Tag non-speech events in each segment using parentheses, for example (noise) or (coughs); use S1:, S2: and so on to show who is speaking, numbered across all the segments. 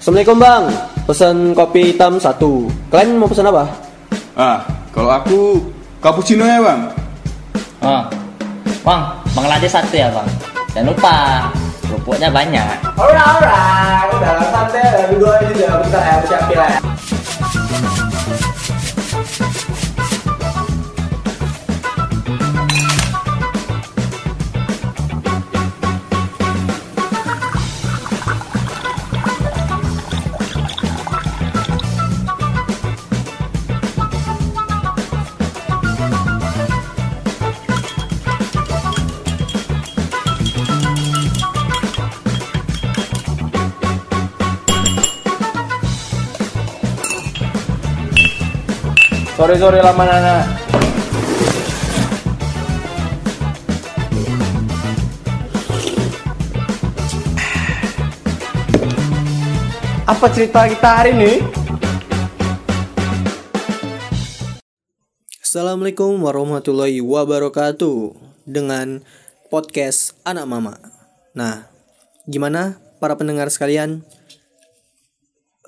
S1: Assalamualaikum bang, pesan kopi hitam satu. Kalian mau pesan apa?
S2: Ah, kalau aku cappuccino ya bang.
S3: Oh, bang, bang latte satu ya bang. Jangan lupa, kerupuknya banyak.
S1: Alright, alright. Udah santai, dua juga. Bentar ya, siapin lah. Sore sore lama nana. Apa cerita kita hari ini? Assalamualaikum warahmatullahi wabarakatuh Dengan podcast Anak Mama Nah, gimana para pendengar sekalian?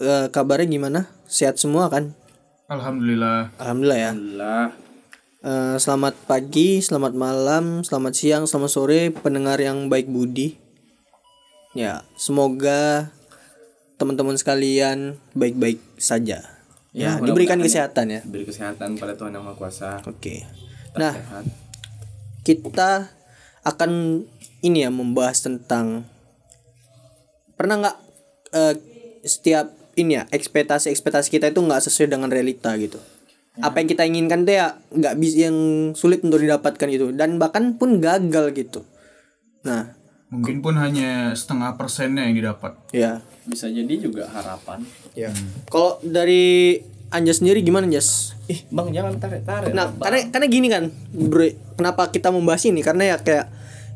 S1: Eh, kabarnya gimana? Sehat semua kan?
S2: Alhamdulillah.
S1: Alhamdulillah ya
S2: Alhamdulillah.
S1: Eh, Selamat pagi, selamat malam, selamat siang, selamat sore Pendengar yang baik budi Ya, semoga teman-teman sekalian baik-baik saja Ya, diberikan kesehatan ya
S2: Beri kesehatan pada Tuhan yang Maha Kuasa.
S1: Oke
S2: Tetap
S1: Nah,
S2: sehat.
S1: kita akan ini ya membahas tentang pernah nggak eh, setiap ini ya ekspektasi ekspektasi kita itu nggak sesuai dengan realita gitu. Apa yang kita inginkan tuh ya nggak bisa yang sulit untuk didapatkan gitu. Dan bahkan pun gagal gitu. Nah
S2: Mungkin pun hanya setengah persennya yang didapat.
S1: ya
S4: bisa jadi juga harapan.
S1: Ya kalau dari Anja sendiri gimana Jas?
S4: ih bang jangan tarik tarik.
S1: Nah, karena karena gini kan, Bro, kenapa kita membahas ini? Karena ya kayak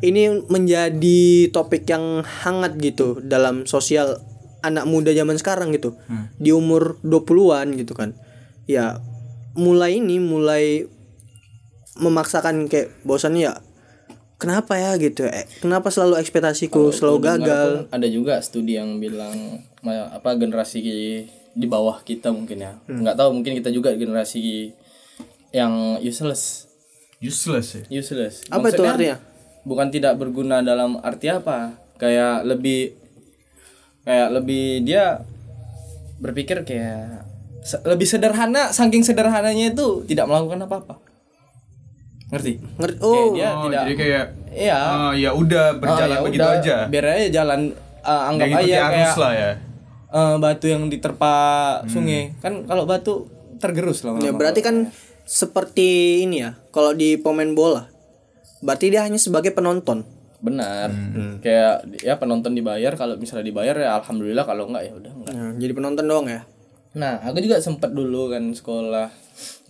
S1: ini menjadi topik yang hangat gitu dalam sosial anak muda zaman sekarang gitu. Di umur 20-an gitu kan. Ya, mulai ini mulai memaksakan kayak bosannya ya kenapa ya gitu eh, kenapa selalu ekspektasiku selalu
S4: Gua dengar
S1: gagal
S4: ada juga studi yang bilang apa generasi di bawah kita mungkin ya
S1: Hmm.
S4: nggak tahu mungkin kita juga generasi yang useless
S2: Useless ya.
S4: useless
S1: apa itu
S4: Maksudnya,
S1: artinya
S4: bukan tidak berguna dalam arti apa kayak lebih kayak lebih dia berpikir kayak se- lebih sederhana saking sederhananya itu tidak melakukan apa-apa ngerti
S1: ngerti
S4: Kayak
S1: oh
S4: dia
S2: Oh,
S4: tidak
S2: jadi kayak
S4: iya
S2: ah, ya udah berjalan
S4: Ah, ya
S2: begitu
S4: udah,
S2: aja.
S4: biar aja jalan uh, anggap aja
S2: arus
S4: kayak
S2: lah ya.
S4: uh, batu yang diterpa sungai kan kalau batu tergerus lama
S1: Ya berarti kan seperti ini ya. Kalau di pemain bola, berarti dia hanya sebagai penonton.
S4: Benar. Kayak ya penonton dibayar kalau misalnya dibayar ya alhamdulillah kalau enggak ya udah enggak.
S1: Ya, jadi penonton doang ya.
S4: nah aku juga sempat dulu kan sekolah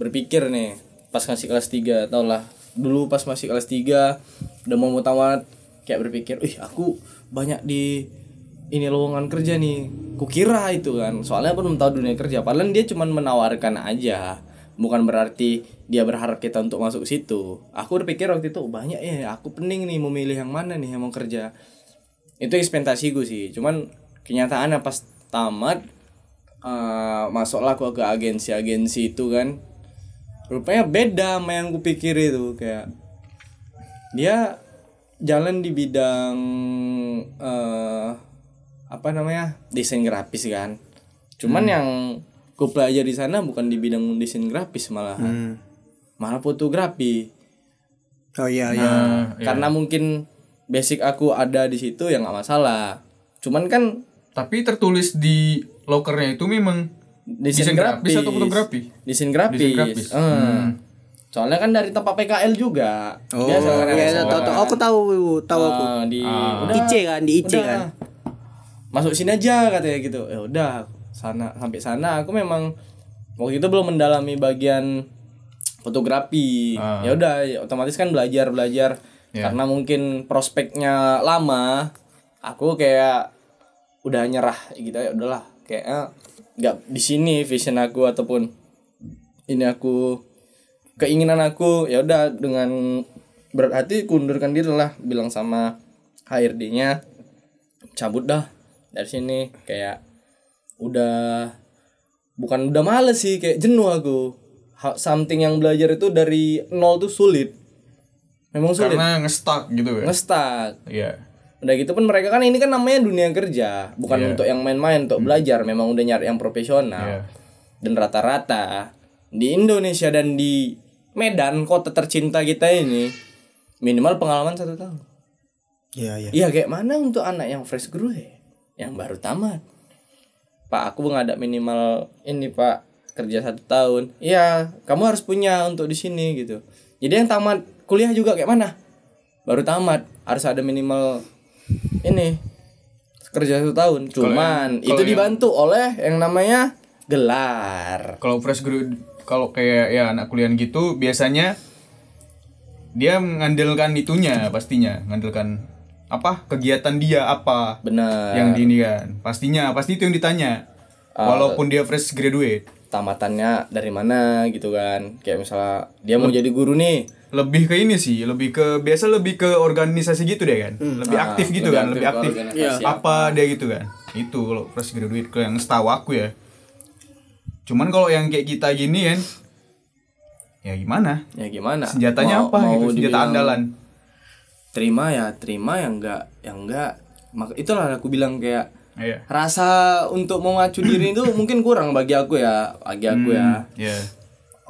S4: berpikir nih pas masih kelas 3 tau lah. Dulu pas masih kelas 3 udah mau mau tamat kayak berpikir ih aku banyak di ini lowongan kerja nih. Kukira itu kan soalnya aku belum tahu dunia kerja padahal dia cuma menawarkan aja. Bukan berarti dia berharap kita untuk masuk situ. Aku berpikir waktu itu banyak ya aku pening nih memilih yang mana nih yang mau kerja. Itu ekspektasi gue sih. Cuman kenyataannya pas tamat eh, masuklah aku ke agensi-agensi itu kan. Rupanya beda sama yang gue pikir itu kayak dia jalan di bidang eh apa namanya desain grafis kan. Cuman yang gue belajar di sana bukan di bidang desain grafis malahan malah fotografi
S1: Oh iya iya.
S2: Nah,
S4: karena mungkin basic aku ada di situ ya nggak masalah cuman kan
S2: Tapi tertulis di lokernya itu memang
S4: desain,
S2: Desain grafis atau fotografi?
S4: desain grafis,
S2: Desain grafis.
S4: Eh.
S2: Hmm.
S4: soalnya kan dari tempat PKL juga
S1: Oh,
S4: Biasa kan
S1: iya, iya, tahu tahu. Aku tahu, tahu aku.
S4: Eh, di
S2: Ah.
S4: udah,
S1: IC kan, di IC
S4: udah.
S1: kan.
S4: masuk sini aja katanya gitu ya udah sana sampai sana aku memang waktu itu belum mendalami bagian fotografi.
S2: Ah.
S4: ya udah ya otomatis kan belajar belajar.
S2: Ya.
S4: karena mungkin prospeknya lama aku kayak udah nyerah gitu. Ya udahlah kayak eh, nggak di sini vision aku ataupun ini aku keinginan aku ya udah dengan berat hati kundurkan diri lah bilang sama HRD-nya cabut dah dari sini. Kayak udah bukan udah males sih kayak jenuh aku something yang belajar itu dari nol tuh sulit memang sulit
S2: Karena ngestak gitu ya.
S4: ngestak
S2: Iya.
S4: udah gitu pun mereka kan ini kan namanya dunia kerja bukan
S2: Iya.
S4: untuk yang main-main untuk belajar memang udah nyari yang profesional
S2: Iya.
S4: dan rata-rata di Indonesia dan di Medan kota tercinta kita ini minimal pengalaman satu tahun
S1: Iya iya.
S4: Iya kayak mana untuk anak yang fresh graduate yang baru tamat Pak aku nggak ada minimal ini Pak kerja satu tahun. Iya kamu harus punya untuk di sini gitu. Jadi yang tamat kuliah juga kayak mana? Baru tamat harus ada minimal ini kerja satu tahun. Cuman
S2: yang-
S4: itu
S2: kalau yang-
S4: dibantu oleh yang namanya gelar.
S2: Kalau fresh graduate kalau kayak ya anak kuliah gitu biasanya dia mengandalkan itunya pastinya, mengandalkan apa? Kegiatan dia apa
S4: benar.
S2: yang di ini kan. Pastinya pasti itu yang ditanya. Walaupun dia fresh graduate
S4: tamatannya dari mana gitu kan. Kayak misalnya dia mau jadi guru nih.
S2: Lebih ke ini sih lebih ke biasa lebih ke organisasi gitu deh kan. Lebih
S4: Ah,
S2: aktif gitu
S4: lebih
S2: kan
S4: aktif
S2: lebih aktif.
S4: organisasi
S2: apa dia gitu kan. Itu kalau fresh graduate kalau yang setahu aku ya. Cuman kalau yang kayak kita gini kan ya gimana?
S4: Ya gimana?
S2: Senjatanya
S4: Mau-
S2: apa
S4: mau
S2: gitu senjata
S4: dibilang
S2: andalan.
S4: terima ya terima yang enggak yang enggak. Maka itulah aku bilang kayak
S2: iya.
S4: Rasa untuk memacu diri itu (coughs) mungkin kurang bagi aku ya bagi aku ya.
S2: Ya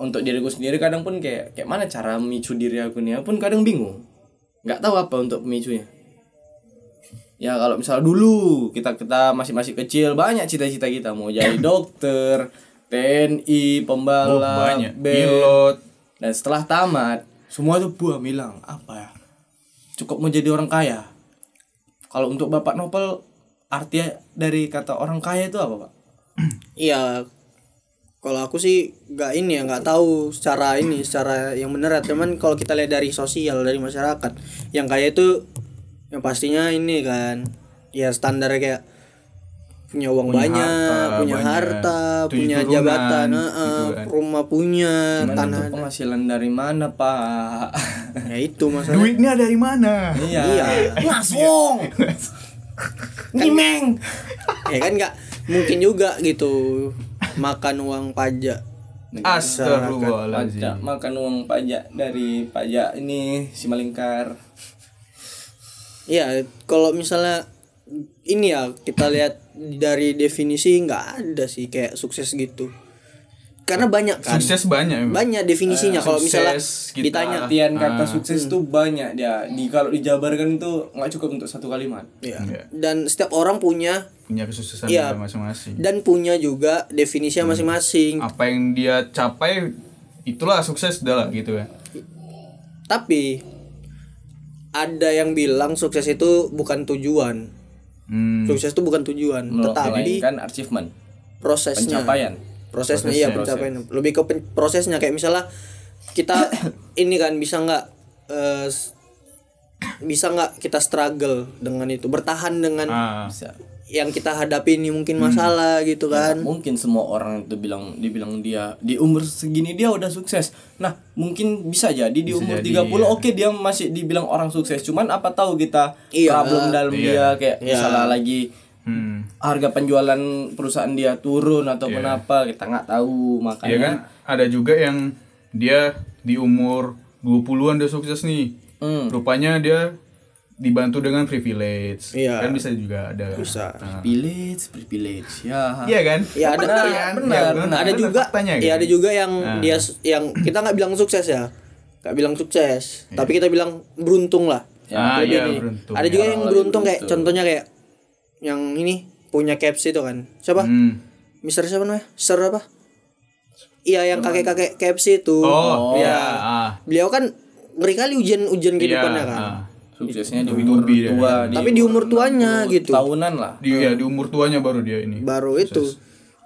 S4: untuk diriku sendiri kadang pun kayak kayak mana cara memicu diri aku nih? Pun kadang bingung. Nggak tahu apa untuk pemicunya. Ya kalau misalnya dulu kita kita masih masih kecil banyak cita-cita kita. Mau jadi (coughs) dokter TNI
S2: oh,
S4: pembalap band.
S2: pilot.
S4: Dan setelah tamat semua tuh buah bilang apa ya? Cukup mau jadi orang kaya. Kalau untuk bapak Nopel artinya dari kata orang kaya itu apa pak
S1: Iya. Kalau aku sih nggak ini ya nggak tahu secara ini secara yang benar ya. Cuman kalau kita lihat dari sosial dari masyarakat, yang kaya itu yang pastinya ini kan ya standar kayak punya uang
S2: Punya
S1: banyak,
S2: harta
S1: punya
S2: banyak,
S1: harta,
S2: tujuh
S1: punya
S2: turunan,
S1: jabatan,
S2: gitu
S1: heeh,
S2: kan.
S1: rumah punya,
S4: Cuman
S1: tanah.
S4: itu penghasilan dari mana pak
S1: Ya itu masalah.
S2: duitnya dari mana
S4: iya
S1: Iya.
S4: langsung (laughs) nyimeng
S1: ya kan nggak mungkin juga gitu makan uang pajak.
S2: Astagfirullahaladzim
S4: makan uang pajak dari pajak ini si malingkar
S1: Iya, kalau misalnya ini ya kita lihat dari definisi nggak ada sih kayak sukses gitu. Karena banyak kan.
S2: sukses banyak emang.
S1: Banyak definisinya kalau misalnya
S2: kita-
S1: ditanya.
S4: artian kata sukses tuh banyak dia di kalau dijabarkan itu nggak cukup untuk satu kalimat
S1: Iya.
S2: Iya.
S1: Dan setiap orang punya
S2: punya kesuksesan dia masing-masing
S1: dan punya juga definisinya masing-masing.
S2: apa yang dia capai itulah sukses dah lah gitu ya
S1: Tapi ada yang bilang sukses itu bukan tujuan.
S2: hmm.
S1: Sukses itu bukan tujuan, tetapi
S4: melainkan achievement
S1: prosesnya.
S4: pencapaian
S1: prosesnya iya pencapaian. lebih ke pen- prosesnya. Kayak misalnya kita (coughs) ini kan bisa nggak eh, s- bisa nggak kita struggle dengan itu? Bertahan dengan
S2: ah.
S4: bisa.
S1: yang kita hadapi ini mungkin masalah gitu kan?
S4: mungkin semua orang itu bilang dibilang dia di umur segini dia udah sukses. Nah mungkin bisa jadi di umur
S2: jadi,
S4: 30
S2: iya.
S4: oke dia masih dibilang orang sukses. Cuman apa tahu kita
S1: Iya.
S4: problem dalam dia kayak misalnya lagi
S2: Hmm.
S4: harga penjualan perusahaan dia turun atau
S2: Iya.
S4: kenapa kita nggak tahu
S2: ya
S4: makanya
S2: kan ada juga yang dia di umur 20-an udah sukses nih
S4: Hmm.
S2: rupanya dia dibantu dengan privilege
S1: Iya.
S2: kan bisa juga ada
S1: Bisa.
S2: Nah.
S4: privilege privilege ya
S2: iya kan
S1: ya ada
S4: Benar,
S1: ya,
S4: benar,
S1: ya,
S4: benar.
S1: ada
S2: Benar
S1: juga
S2: faktanya,
S1: ya
S2: kan?
S1: ada juga yang
S2: Nah.
S1: dia yang kita nggak bilang sukses ya nggak bilang sukses
S2: Iya.
S1: tapi kita bilang beruntung lah
S2: ah
S1: Lebih
S2: iya beruntung
S1: ada juga
S2: ya.
S1: yang beruntung kayak contohnya kayak yang ini punya KFC itu kan siapa
S2: hmm.
S1: Mister siapa namanya? Sir apa? Iya yang kakek-kakek KFC itu.
S2: oh
S1: Iya.
S2: iya ah.
S1: Beliau kan ngeri kali ujian-ujian kehidupannya
S2: Iya,
S1: kan.
S2: ah.
S4: suksesnya di umur tua di
S1: Tapi di umur tuanya gitu.
S4: tahunan lah
S2: di ya, di umur tuanya baru dia ini
S1: Baru itu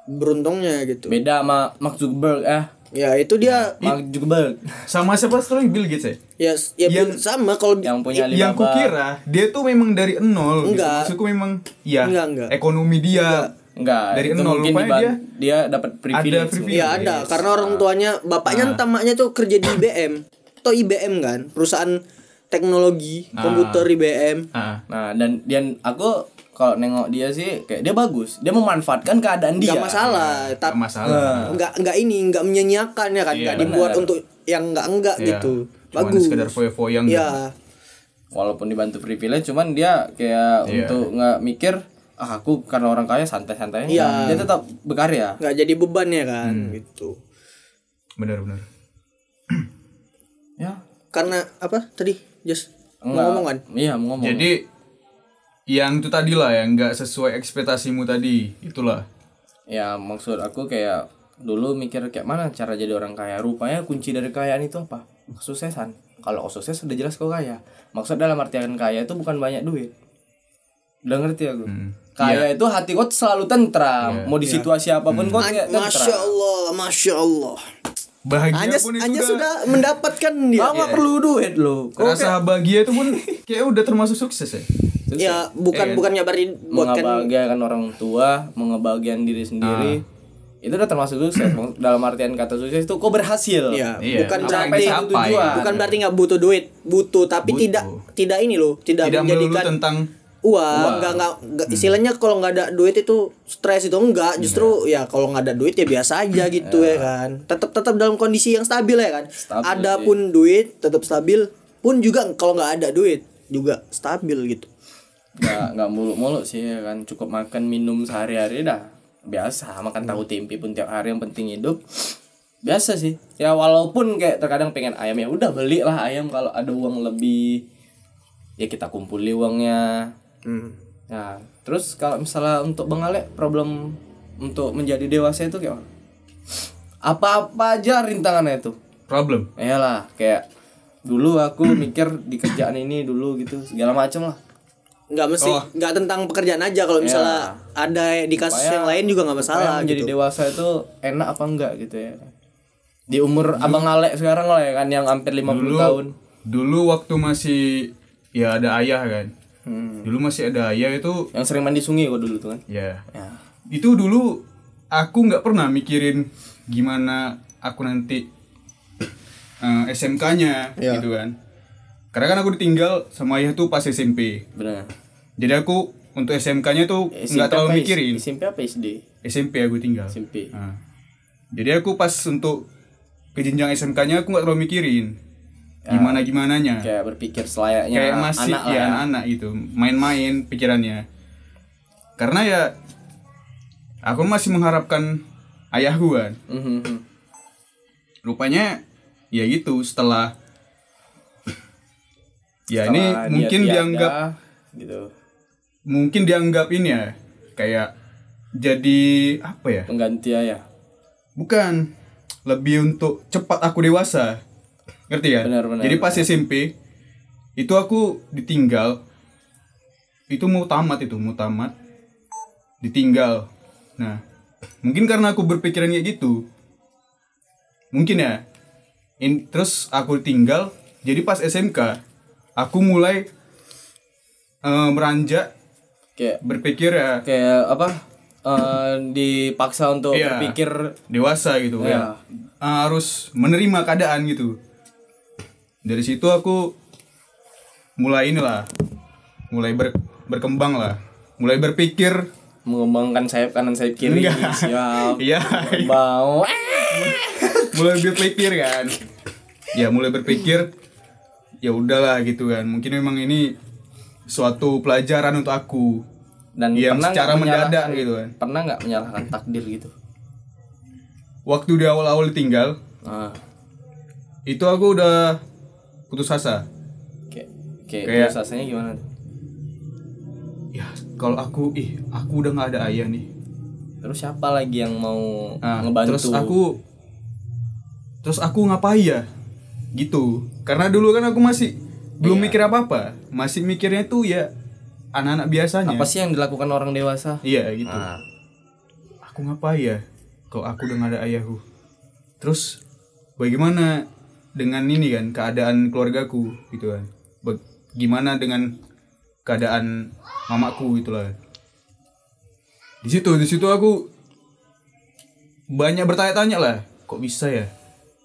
S1: beruntungnya gitu.
S4: beda sama Mark Zuckerberg eh
S1: Ya itu dia
S4: Mark Zuckerberg
S2: sama siapa? Setelah Bill Gates ya?
S1: Ya ya
S2: Yang-
S1: sama kalau
S4: yang punya
S2: yang
S4: Alibaba
S2: kukira dia tuh memang dari nol gitu.
S1: Enggak.
S2: maksudku memang ya
S1: Enggak, enggak.
S2: ekonomi dia
S4: enggak.
S2: Dari
S4: itu
S2: nol,
S4: mungkin diban- dia dapat privilege
S2: privilege.
S1: ya ada. Karena orang tuanya bapaknya entah maknya tuh kerja di IBM atau IBM kan perusahaan teknologi komputer IBM
S2: ah.
S4: Nah, dan dan aku kalau nengok dia sih kayak dia bagus dia memanfaatkan keadaan dia
S1: nggak masalah
S2: Gak
S1: tapi
S2: masalah.
S1: nggak nggak ini nggak menyanyiakan ya kan
S2: Iya,
S1: nggak dibuat
S4: benar.
S1: untuk yang nggak enggak
S2: Iya.
S1: gitu
S2: Cuman
S1: bagus
S2: sekedar foya-foya enggak.
S1: ya
S4: walaupun dibantu privilege cuman dia kayak
S2: Iya.
S4: untuk nggak mikir ah aku karena orang kaya santai-santai
S1: Iya.
S4: dia tetap berkarya
S1: nggak jadi beban ya kan
S2: Hmm.
S1: gitu
S2: Benar-benar.
S4: ya
S1: karena apa tadi just mau
S4: Enggak.
S1: ngomong kan
S4: iya mau ngomong
S2: Jadi yang itu tadi lah yang nggak sesuai ekspektasimu tadi itulah.
S4: ya maksud aku kayak dulu mikir kayak mana cara jadi orang kaya? Rupanya kunci dari kekayaan itu apa? Kesuksesan. Kalau sukses udah jelas kau kaya. Maksud dalam artian kaya itu bukan banyak duit. Udah ngerti aku? Kaya itu hati kau selalu tentram. Mau di situasi apa pun kau kayak tentram.
S1: Masya allah masya allah.
S2: Bahagia
S1: Anja,
S2: pun itu
S1: Anja
S2: udah,
S1: sudah mendapatkan dia.
S4: Nggak perlu duit lo kau
S2: rasa bahagia itu pun kayak udah termasuk sukses ya.
S1: Ya bukan bukannya berarti buat kan
S4: orang tua mengebahagiakan diri sendiri. Itu udah termasuk sukses. Dalam artian kata sukses itu kau berhasil.
S1: Ya
S2: Iya,
S1: bukan
S2: apa
S1: berarti
S4: tujuan.
S1: bukan berarti nggak butuh duit butuh tapi
S2: Butuh.
S1: tidak tidak ini loh tidak,
S2: Tidak
S1: menjadikan
S2: tentang
S1: uang nggak nggak nggak- istilahnya kalau nggak ada duit itu stres itu enggak. Justru ya kalau nggak ada duit ya biasa aja gitu ya kan. Tetap tetap dalam kondisi yang stabil ya kan.
S4: Stabil,
S1: ada pun duit tetap stabil pun juga kalau nggak ada duit juga stabil gitu
S4: nggak nggak muluk-muluk sih ya kan. Cukup makan minum sehari-hari dah. Biasa makan tahu tempe pun tiap hari yang penting hidup. Biasa sih. Ya walaupun kayak terkadang pengen ayam ya udah belilah ayam. Kalau ada uang lebih ya kita kumpuli uangnya. Nah terus kalau misalnya untuk bang Ale problem untuk menjadi dewasa itu kayak apa-apa aja rintangannya itu.
S2: Problem.
S4: Iyalah, kayak dulu aku mikir di kerjaan ini dulu gitu segala macam lah.
S1: Nggak mesti
S2: Oh.
S1: nggak tentang pekerjaan aja kalau misalnya ada di kasus
S4: Supaya-
S1: yang lain juga nggak masalah gitu
S4: dewasa itu enak apa enggak gitu ya. Di umur Abang Alek sekarang lah ya kan yang hampir 50
S2: Dulu
S4: tahun.
S2: dulu waktu masih ya ada ayah kan. Dulu masih ada ayah itu
S4: Yang sering mandi sungai kok dulu tuh kan.
S2: ya
S4: Ya.
S2: itu dulu aku nggak pernah mikirin gimana aku nanti eh, SMK-nya
S1: Ya.
S2: gitu kan karena kan aku ditinggal sama ayah tuh pas SMP
S4: Benar.
S2: jadi aku untuk SMK-nya tuh nggak terlalu mikirin
S4: SMP apa SD?
S2: SMP aku tinggal
S4: SMP.
S2: Nah, jadi aku pas untuk ke jenjang SMK-nya aku nggak terlalu mikirin gimana gimananya
S4: Kayak berpikir selayaknya
S2: kayak masih
S4: anak
S2: ya
S4: ya.
S2: anak-anak gitu main-main pikirannya karena ya aku masih mengharapkan ayahku kan
S4: Mhm.
S2: rupanya ya gitu setelah ya ini
S4: dia
S2: mungkin
S4: tiada,
S2: dianggap
S4: gitu.
S2: mungkin dianggap ini ya kayak jadi apa ya?
S4: Pengganti ya.
S2: bukan lebih untuk cepat aku dewasa. Ngerti kan
S4: Benar, benar,
S2: jadi pas SMP itu aku ditinggal. Itu mau tamat itu mau tamat ditinggal. Nah mungkin karena aku berpikiran kayak gitu. Mungkin ya. In, terus aku tinggal jadi pas SMK aku mulai eh, meranjak
S4: Kayak
S2: berpikir ya.
S4: kayak apa? eh, dipaksa untuk
S2: Iya.
S4: berpikir
S2: dewasa gitu ya Uh, harus menerima keadaan gitu. Dari situ aku mulai inilah mulai ber- berkembang lah. Mulai berpikir.
S4: Mengembangkan sayap kanan sayap kiri.
S2: Enggak.
S4: siap.
S2: Iya.
S4: Bau
S2: mulai berpikir kan. Ya mulai berpikir ya udahlah gitu kan. Mungkin memang ini suatu pelajaran untuk aku.
S4: Dan
S2: Yang
S4: pernah
S2: secara mendadak gitu kan.
S4: pernah nggak menyalahkan takdir gitu?
S2: Waktu di awal-awal ditinggal
S4: ah.
S2: itu aku udah putus asa.
S4: Kayak kayak,
S2: Kayak-
S4: terus rasanya gimana tuh?
S2: ya kalau aku ih aku udah nggak ada ayah nih.
S4: Terus siapa lagi yang mau
S2: Nah,
S4: ngebantu?
S2: terus aku terus aku ngapain ya gitu. Karena dulu kan aku masih belum mikir apa apa masih mikirnya tuh ya anak-anak biasanya.
S4: Apa sih yang dilakukan orang dewasa?
S2: Iya gitu.
S4: Nah,
S2: aku ngapain ya kalau aku udah gak ada ayahku terus bagaimana dengan ini kan keadaan keluargaku gitu kan? Ba- gimana dengan keadaan mamaku itulah di situ di situ aku banyak bertanya-tanya lah kok bisa ya?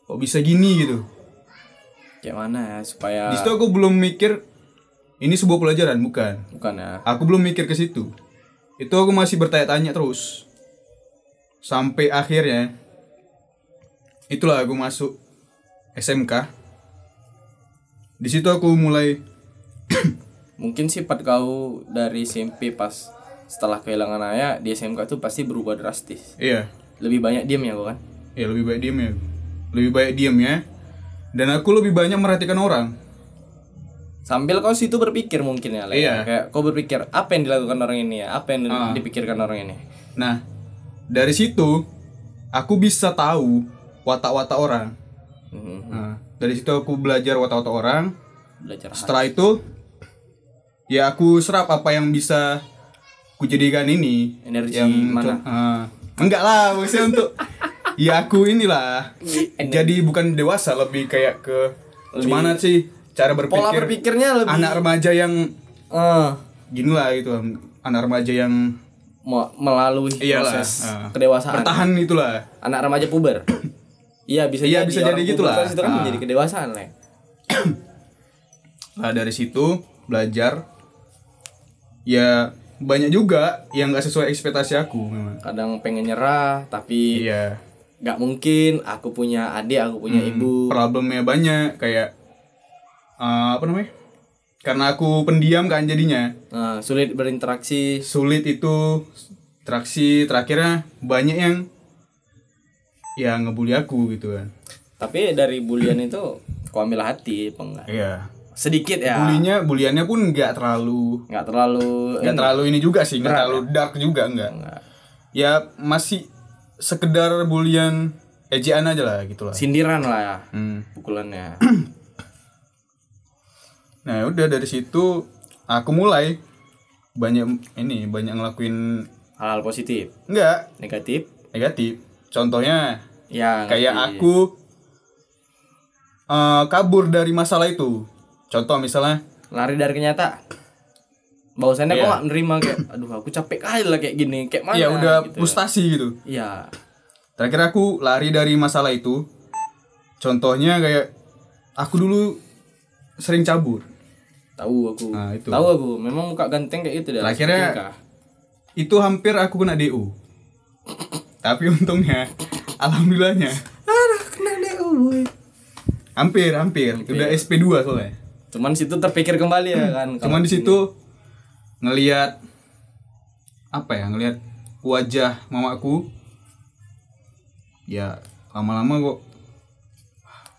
S2: Kok bisa gini gitu
S4: kayak mana ya supaya
S2: di situ aku belum mikir ini sebuah pelajaran bukan.
S4: Bukan ya?
S2: Aku belum mikir ke situ. Itu aku masih bertanya-tanya terus. Sampai akhirnya itulah aku masuk SMK di situ aku mulai (coughs)
S4: mungkin sifat kau dari SMP pas setelah kehilangan ayah di SMK itu pasti berubah drastis.
S2: Iya.
S4: Lebih banyak diam ya kau kan?
S2: Ya lebih baik diem ya lebih baik diem ya dan aku lebih banyak merhatikan orang
S4: sambil kau situ berpikir mungkin ya.
S2: Iya.
S4: kayak kau berpikir apa yang dilakukan orang ini ya apa yang
S2: Ah.
S4: dipikirkan orang ini
S2: nah dari situ aku bisa tahu watak-watak orang
S4: Mhm.
S2: nah, dari situ aku belajar watak-watak orang
S4: belajar
S2: setelah itu ya aku serap apa yang bisa kujadikan ini
S4: Energi
S2: yang
S4: mana?
S2: Ah, enggak lah maksudnya untuk (laughs) ya aku inilah jadi bukan dewasa lebih kayak ke gimana sih cara berpikir
S4: pola berpikirnya lebih
S2: anak remaja yang
S4: Eh,
S2: gini lah gitu anak remaja yang
S4: me- melalui
S2: Iyalah,
S4: proses
S2: ah.
S4: kedewasaan
S2: bertahan itulah
S4: anak remaja puber (coughs) iya bisa
S2: Iya,
S4: jadi
S2: bisa jadi gitu lah.
S4: kan itu kan
S2: Ah.
S4: menjadi kedewasaan le
S2: Nah dari situ belajar ya banyak juga yang gak sesuai ekspektasi aku memang.
S4: kadang pengen nyerah tapi
S2: Iya.
S4: Nggak mungkin aku punya adik aku punya
S2: Hmm,
S4: ibu
S2: Problemnya banyak kayak eh, apa namanya? Karena aku pendiam kan jadinya
S4: nah, sulit berinteraksi
S2: sulit itu traksi terakhirnya banyak yang ya ngebully aku gitu kan.
S4: tapi dari bulian itu kau ambil hati apa enggak
S2: Iya.
S4: sedikit ya
S2: Bulinya buliannya pun nggak terlalu
S4: nggak terlalu
S2: nggak terlalu ini juga sih nggak terlalu dark juga. Nggak. Ya masih sekedar bulian ejaan aja lah gitu lah.
S4: sindiran lah ya
S2: Hmm.
S4: pukulannya (clears throat)
S2: Nah udah dari situ aku mulai banyak ini banyak ngelakuin
S4: hal-hal positif
S2: enggak
S4: negatif
S2: negatif. Contohnya
S4: ya
S2: kayak
S4: ngerti.
S2: aku eh, kabur dari masalah itu. Contoh misalnya
S4: lari dari kenyataan bahwasannya
S2: Iya.
S4: kok gak nerima kayak (clears throat) aduh aku capek kali lah kayak gini kayak mana
S2: ya udah
S4: gitu.
S2: frustasi gitu.
S4: iya
S2: Terakhir aku lari dari masalah itu. Contohnya kayak aku dulu sering cabur.
S4: tahu aku
S2: Nah, itu.
S4: tahu aku memang muka ganteng kayak gitu dah
S2: Akhirnya-
S4: seketika.
S2: Itu hampir aku kena DU. (laughs) Tapi untungnya (laughs) alhamdulillahnya
S4: kena DO boy
S2: hampir hampir udah SP2 soalnya.
S4: cuman situ terpikir kembali ya kan
S2: Cuman di situ ngelihat apa ya ngelihat wajah mamaku ya lama-lama kok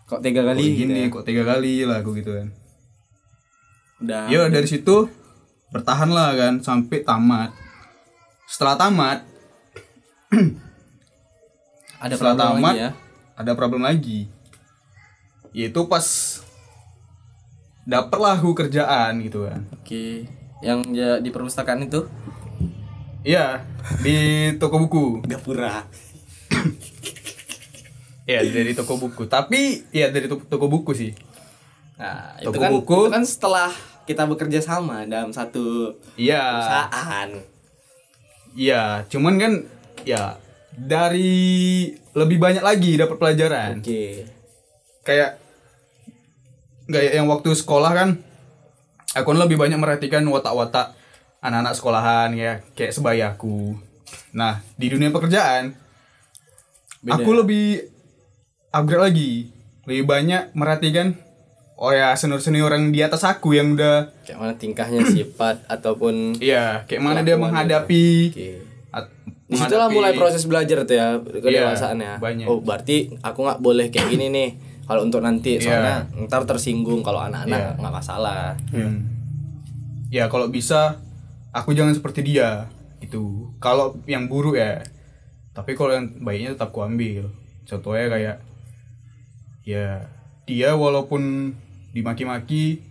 S4: kok tiga
S2: kok
S4: kali gitu
S2: gini
S4: ya.
S2: kok tiga kali lah aku gitu kan.
S4: Udah
S2: ya dari situ bertahan lah kan sampai tamat. Setelah tamat (clears throat)
S4: ada
S2: setelah
S4: problem
S2: tamat
S4: lagi ya?
S2: ada problem lagi. Yaitu pas dapatlah aku kerjaan gitu kan.
S4: Oke yang ya, di perpustakaan itu?
S2: Iya di toko buku.
S4: Gapura.
S2: Ya dari toko buku. Tapi ya dari to- toko buku sih.
S4: Nah itu
S2: Toko
S4: kan
S2: buku.
S4: itu kan setelah kita bekerja sama dalam satu
S2: iya.
S4: perusahaan.
S2: Iya cuman kan ya dari lebih banyak lagi dapat pelajaran.
S4: Oke.
S2: Kayak nggak ya, yang waktu sekolah kan aku lebih banyak merhatikan watak-watak anak-anak sekolahan ya kayak sebayaku nah di dunia pekerjaan
S4: Beda.
S2: aku lebih upgrade lagi. Lebih banyak merhatikan oh ya senior senior yang di atas aku yang udah
S4: kayak mana tingkahnya (clears throat) sifat ataupun
S2: iya kayak mana dia menghadapi at-
S4: di situlah
S2: menghadapi-
S4: mulai proses belajar tuh ya kedewasaannya
S2: banyak.
S4: oh berarti aku nggak boleh kayak gini nih kalau untuk nanti
S2: Iya.
S4: soalnya ntar tersinggung kalau anak-anak
S2: Iya.
S4: nggak masalah
S2: Hmm. Ya kalau bisa aku jangan seperti dia gitu. Kalau yang buruk ya. Tapi kalau yang baiknya tetap ku ambil. Contohnya kayak ya dia walaupun dimaki-maki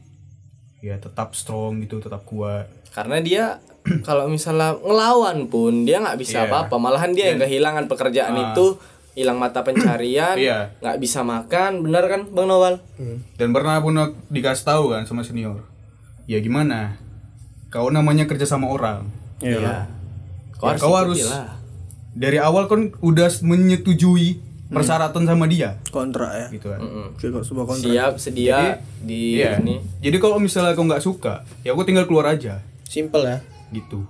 S2: ya tetap strong gitu, tetap kuat.
S4: karena dia (clears throat) kalau misalnya ngelawan pun dia nggak bisa
S2: Iya.
S4: apa-apa malahan dia yang kehilangan pekerjaan
S2: Ah.
S4: itu hilang mata pencarian
S2: Iya.
S4: nggak bisa makan benar kan bang Noval
S2: Dan pernah pun aku dikasih tahu kan sama senior. Ya gimana? Kau namanya kerja sama orang.
S4: iya. Kau
S2: Ya,
S4: harus
S2: kau harus-
S4: lah.
S2: Dari awal kan udah menyetujui persyaratan sama dia.
S1: Kontra ya.
S2: Gitu kan.
S1: Kayak sebuah kontra
S4: siap sedia di
S2: Iya.
S4: ini.
S2: Jadi kalau misalnya aku nggak suka, ya aku tinggal keluar aja,
S1: simple ya.
S2: Gitu.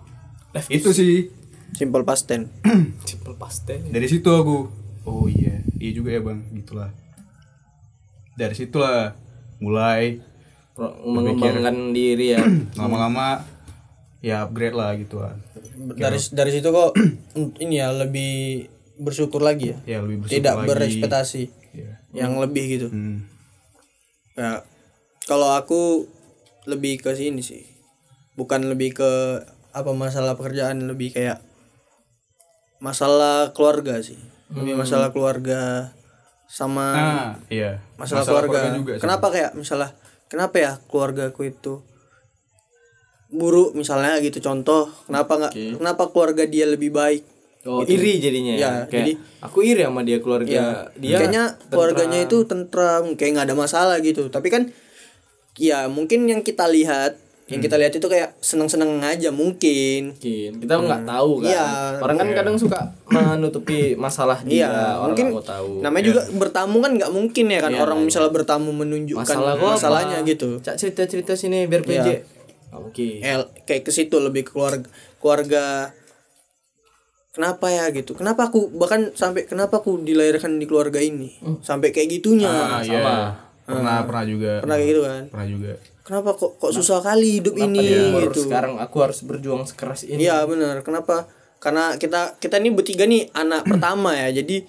S2: Itu sih.
S1: Simple past tense. (clears throat)
S4: Simple paste
S2: dari situ aku, oh iya, iya juga ya bang, gitulah. Dari situlah mulai
S4: Pro- mengembangkan diri ya (clears throat)
S2: lama-lama ya upgrade lah gitu kan.
S1: dari dari situ kok (clears throat) ini ya lebih bersyukur lagi ya
S2: Ya lebih bersyukur
S1: tidak
S2: lagi.
S1: berekspektasi
S2: Ya.
S1: yang lebih gitu
S2: Hmm.
S1: ya kalau aku lebih ke sini sih bukan lebih ke apa masalah pekerjaan lebih kayak masalah keluarga sih lebih masalah keluarga sama
S2: Nah, iya.
S1: masalah, keluarga,
S2: juga sih.
S1: kenapa kayak misalnya kenapa ya keluarga aku itu buruk misalnya gitu contoh kenapa nggak kenapa keluarga dia lebih baik?
S4: Oh iri jadinya ya,
S1: Ya,
S4: kayak
S1: jadi-
S4: aku iri sama dia keluarga
S1: ya
S4: dia
S1: kayaknya keluarganya itu tentram kayak nggak ada masalah gitu. Tapi kan ya mungkin yang kita lihat yang kita lihat itu kayak seneng-seneng aja mungkin.
S4: Mungkin. Kita nggak tahu kan?
S1: Iya.
S4: orang kan kadang suka menutupi masalah dia
S1: Iya,
S4: orang
S1: mungkin
S4: nggak mau tahu.
S1: namanya juga bertamu kan nggak mungkin ya kan? Orang misalnya bertamu menunjukkan
S4: masalah
S1: masalahnya
S4: apa?
S1: gitu.
S4: cak cerita cerita sini biar PJ.
S1: Iya.
S4: oke
S1: El, kayak ke situ lebih ke keluarga keluarga kenapa ya? gitu. Kenapa aku bahkan sampai kenapa aku dilahirkan di keluarga ini? Sampai kayak gitunya.
S2: Ah, iya. Pernah, pernah juga.
S1: pernah kayak gitu kan?
S2: Pernah juga.
S1: Kenapa kok kok susah kali hidup ini
S4: Baru
S1: gitu
S4: sekarang aku harus berjuang sekeras ini
S1: Iya benar. Kenapa? Karena kita kita ini bertiga nih anak (clears throat) pertama ya. Jadi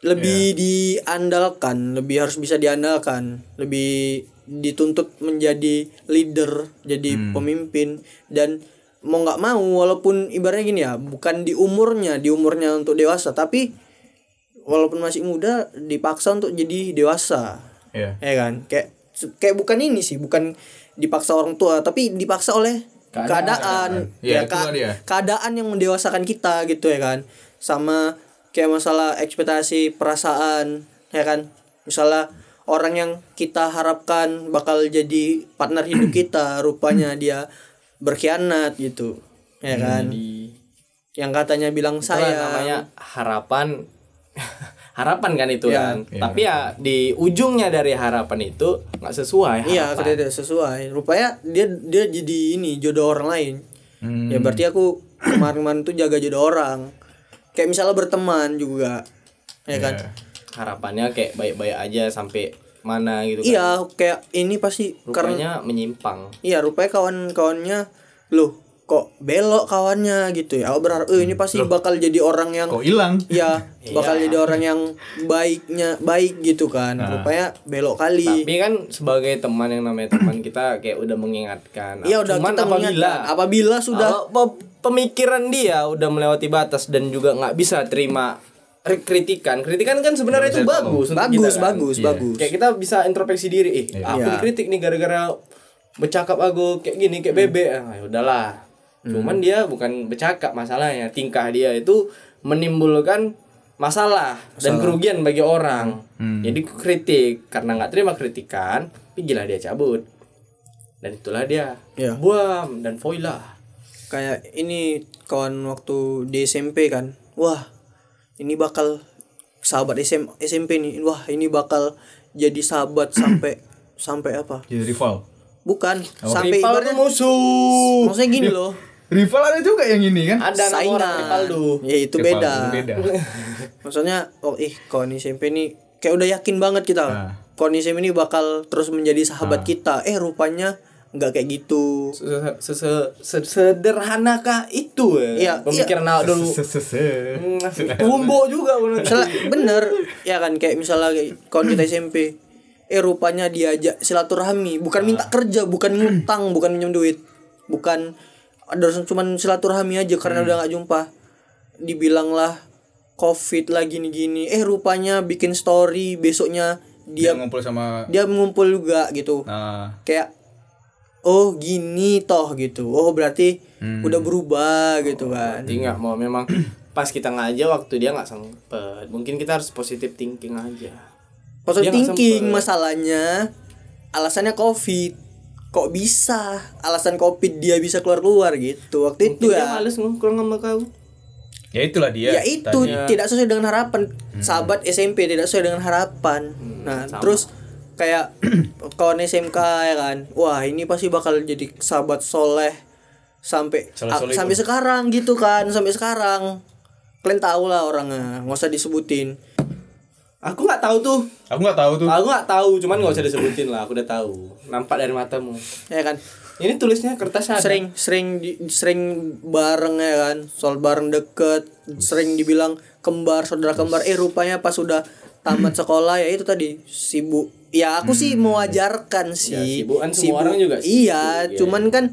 S1: lebih diandalkan, lebih harus bisa diandalkan, lebih dituntut menjadi leader, jadi pemimpin dan mau nggak mau walaupun ibaratnya gini ya, bukan di umurnya, di umurnya untuk dewasa, tapi walaupun masih muda dipaksa untuk jadi dewasa.
S2: Iya.
S1: Ya kan? Kayak kayak bukan ini sih, bukan dipaksa orang tua, tapi dipaksa oleh keadaan.
S2: Iya,
S1: Ya,
S2: itulah
S1: ka-
S2: dia.
S1: keadaan yang mendewasakan kita gitu ya kan. Sama kayak masalah ekspektasi perasaan, ya kan? Misalnya orang yang kita harapkan bakal jadi partner hidup kita, (clears throat) rupanya dia berkhianat gitu. Ya kan? Yang katanya bilang
S4: Itulah
S1: saya
S4: namanya harapan (laughs) harapan kan itu
S1: Iya.
S4: kan tapi ya di ujungnya dari harapan itu nggak sesuai
S1: Iya,
S4: harapan.
S1: tidak sesuai. Rupanya dia dia jadi ini jodoh orang lain.
S2: Hmm.
S1: Ya berarti aku kemarin-kemarin tuh jaga jodoh orang. Kayak misalnya berteman juga. Ya kan?
S2: Iya.
S4: harapannya kayak baik-baik aja sampai mana gitu kan
S1: Iya, kayak ini pasti karena
S4: rupanya menyimpang
S1: iya rupanya kawan-kawannya loh kok belok kawannya gitu ya. Aku berharap eh ini pasti bakal jadi orang yang
S2: Kok hilang? (laughs)
S1: Iya, bakal jadi orang yang baiknya baik gitu kan. Rupanya belok kali.
S4: tapi kan sebagai teman yang namanya teman (clears throat) kita kayak udah mengingatkan
S1: Iya udah
S4: cuman
S1: kita
S4: apabila
S1: mengingatkan. apabila sudah
S4: pemikiran dia udah melewati batas dan juga nggak bisa terima kritikan kritikan kan sebenarnya itu bagus untuk
S1: bagus
S4: kita, kan?
S1: bagus bagus.
S4: kayak kita bisa introspeksi diri eh aku
S1: Iya.
S4: dikritik nih gara-gara bercakap aku kayak gini kayak bebek ah ya udahlah cuman dia bukan bercakap masalahnya. Tingkah dia itu menimbulkan masalah, dan kerugian bagi orang. Jadi kritik. Karena nggak terima kritikan pergilah dia cabut. Dan itulah dia.
S1: Iya.
S4: buam dan voila.
S1: Kayak ini kawan waktu di SMP kan. Wah ini bakal sahabat SM, SMP nih. Wah ini bakal jadi sahabat (clears throat) sampai sampai apa?
S2: Jadi rival.
S1: bukan. Sampai
S4: rival
S1: ibaratnya
S4: musuh.
S1: Maksudnya gini loh
S2: Rival ada juga yang ini kan?
S4: ada
S1: saingan.
S4: Rivaldo.
S1: Ya itu
S2: Rival,
S1: beda.
S2: beda. (laughs)
S1: maksudnya oh ih kawan SMP nih kayak udah yakin banget kita.
S2: Nah.
S1: kawan SMP ini bakal terus menjadi sahabat kita. Eh rupanya nggak kayak gitu.
S4: Se- se- se- se- sederhanakah itu ya?
S1: Iya,
S4: pemikiran awak dulu. Hmm, tumbuh juga bener
S1: misalnya bener. Ya kan kayak misalnya kawan kita SMP eh rupanya diajak silaturahmi. Bukan minta kerja bukan ngutang bukan minjem duit. Bukan ada cuman silaturahmi aja karena udah nggak jumpa. Dibilang lah covid lah gini gini eh rupanya bikin story besoknya
S2: Dia
S1: dia
S2: ngumpul sama
S1: dia mengumpul juga gitu.
S2: Nah
S1: kayak oh gini toh gitu. Oh berarti udah berubah gitu kan.
S4: Berarti nggak mau memang (clears throat) pas kita ngajak waktu dia nggak sempet. Mungkin kita harus positive thinking aja.
S1: Positive
S4: nggak
S1: thinking masalahnya alasannya covid kok bisa? Alasan covid dia bisa keluar keluar gitu. Waktu itu
S4: Mungkin dia
S1: ya.
S4: males ngobrol sama kau.
S2: Ya itulah dia.
S1: ya itu.
S2: tadi.
S1: tidak sesuai dengan harapan. Sahabat SMP tidak sesuai dengan harapan. Nah terus kayak (clears throat) kawan SMK ya kan? Wah ini pasti bakal jadi sahabat soleh sampai sampai sekarang gitu kan sampai sekarang. Kalian tahu lah orangnya nggak usah disebutin
S4: Aku nggak tahu tuh.
S2: Aku nggak tahu tuh.
S4: Aku nggak tahu, cuman nggak usah disebutin lah. Aku udah tahu. Nampak dari matamu.
S1: ya kan
S4: Ini tulisnya kertasnya ada.
S1: sering sering di- sering bareng ya kan soal bareng deket sering dibilang kembar saudara kembar eh rupanya pas sudah tamat sekolah ya itu tadi sibuk ya aku sih mewajarkan sih
S4: sibuk kan semua orang juga sibuk,
S1: iya
S4: ya.
S1: cuman kan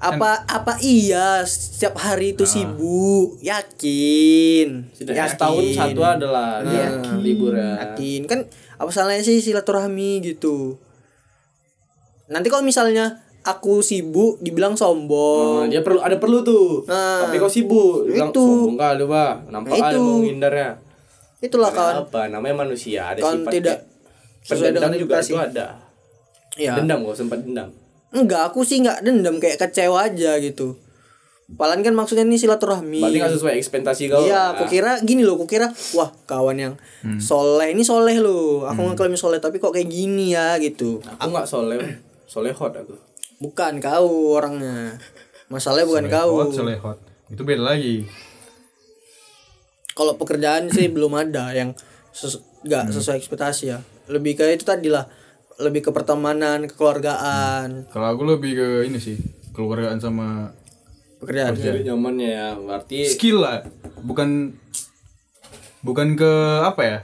S1: apa apa iya setiap hari itu sibuk yakin
S4: Sudah
S1: yakin
S4: setahun satu adalah dia libur ya.
S1: yakin kan apa salahnya sih silaturahmi gitu nanti kalau misalnya aku sibuk dibilang sombong
S4: dia perlu ada perlu tuh.
S1: Nah,
S4: Tapi kau sibuk. Bilang,
S1: itu.
S4: sombong kali, Pak. Nampak mau menghindarnya.
S1: itulah kawan
S4: Apa? Namanya manusia, ada
S1: kawan
S4: sifat
S1: tidak
S4: pendendam juga itu ada.
S1: ya
S4: Dendam kok sempat dendam.
S1: Enggak aku sih nggak dendam kayak kecewa aja gitu Palan kan maksudnya ini silaturahmi
S4: Berarti nggak sesuai ekspektasi kau.
S1: Iya, aku kira gini loh, aku kira wah kawan yang soleh ini soleh loh. Aku ngeklaim soleh tapi kok kayak gini ya gitu.
S4: Aku nggak soleh, solehot aku.
S1: Bukan kau orangnya. Masalahnya bukan kau.
S2: Hot, solehot. Itu beda lagi.
S1: Kalau pekerjaan sih belum ada yang ses nggak sesuai ekspektasi ya. Lebih ke itu tadi lah. Lebih ke pertemanan, kekeluargaan,
S2: Kalau aku lebih ke ini sih, keluargaan sama
S1: pekerjaan.
S4: Dari zamannya ya, berarti
S2: skill lah. Bukan bukan ke apa ya?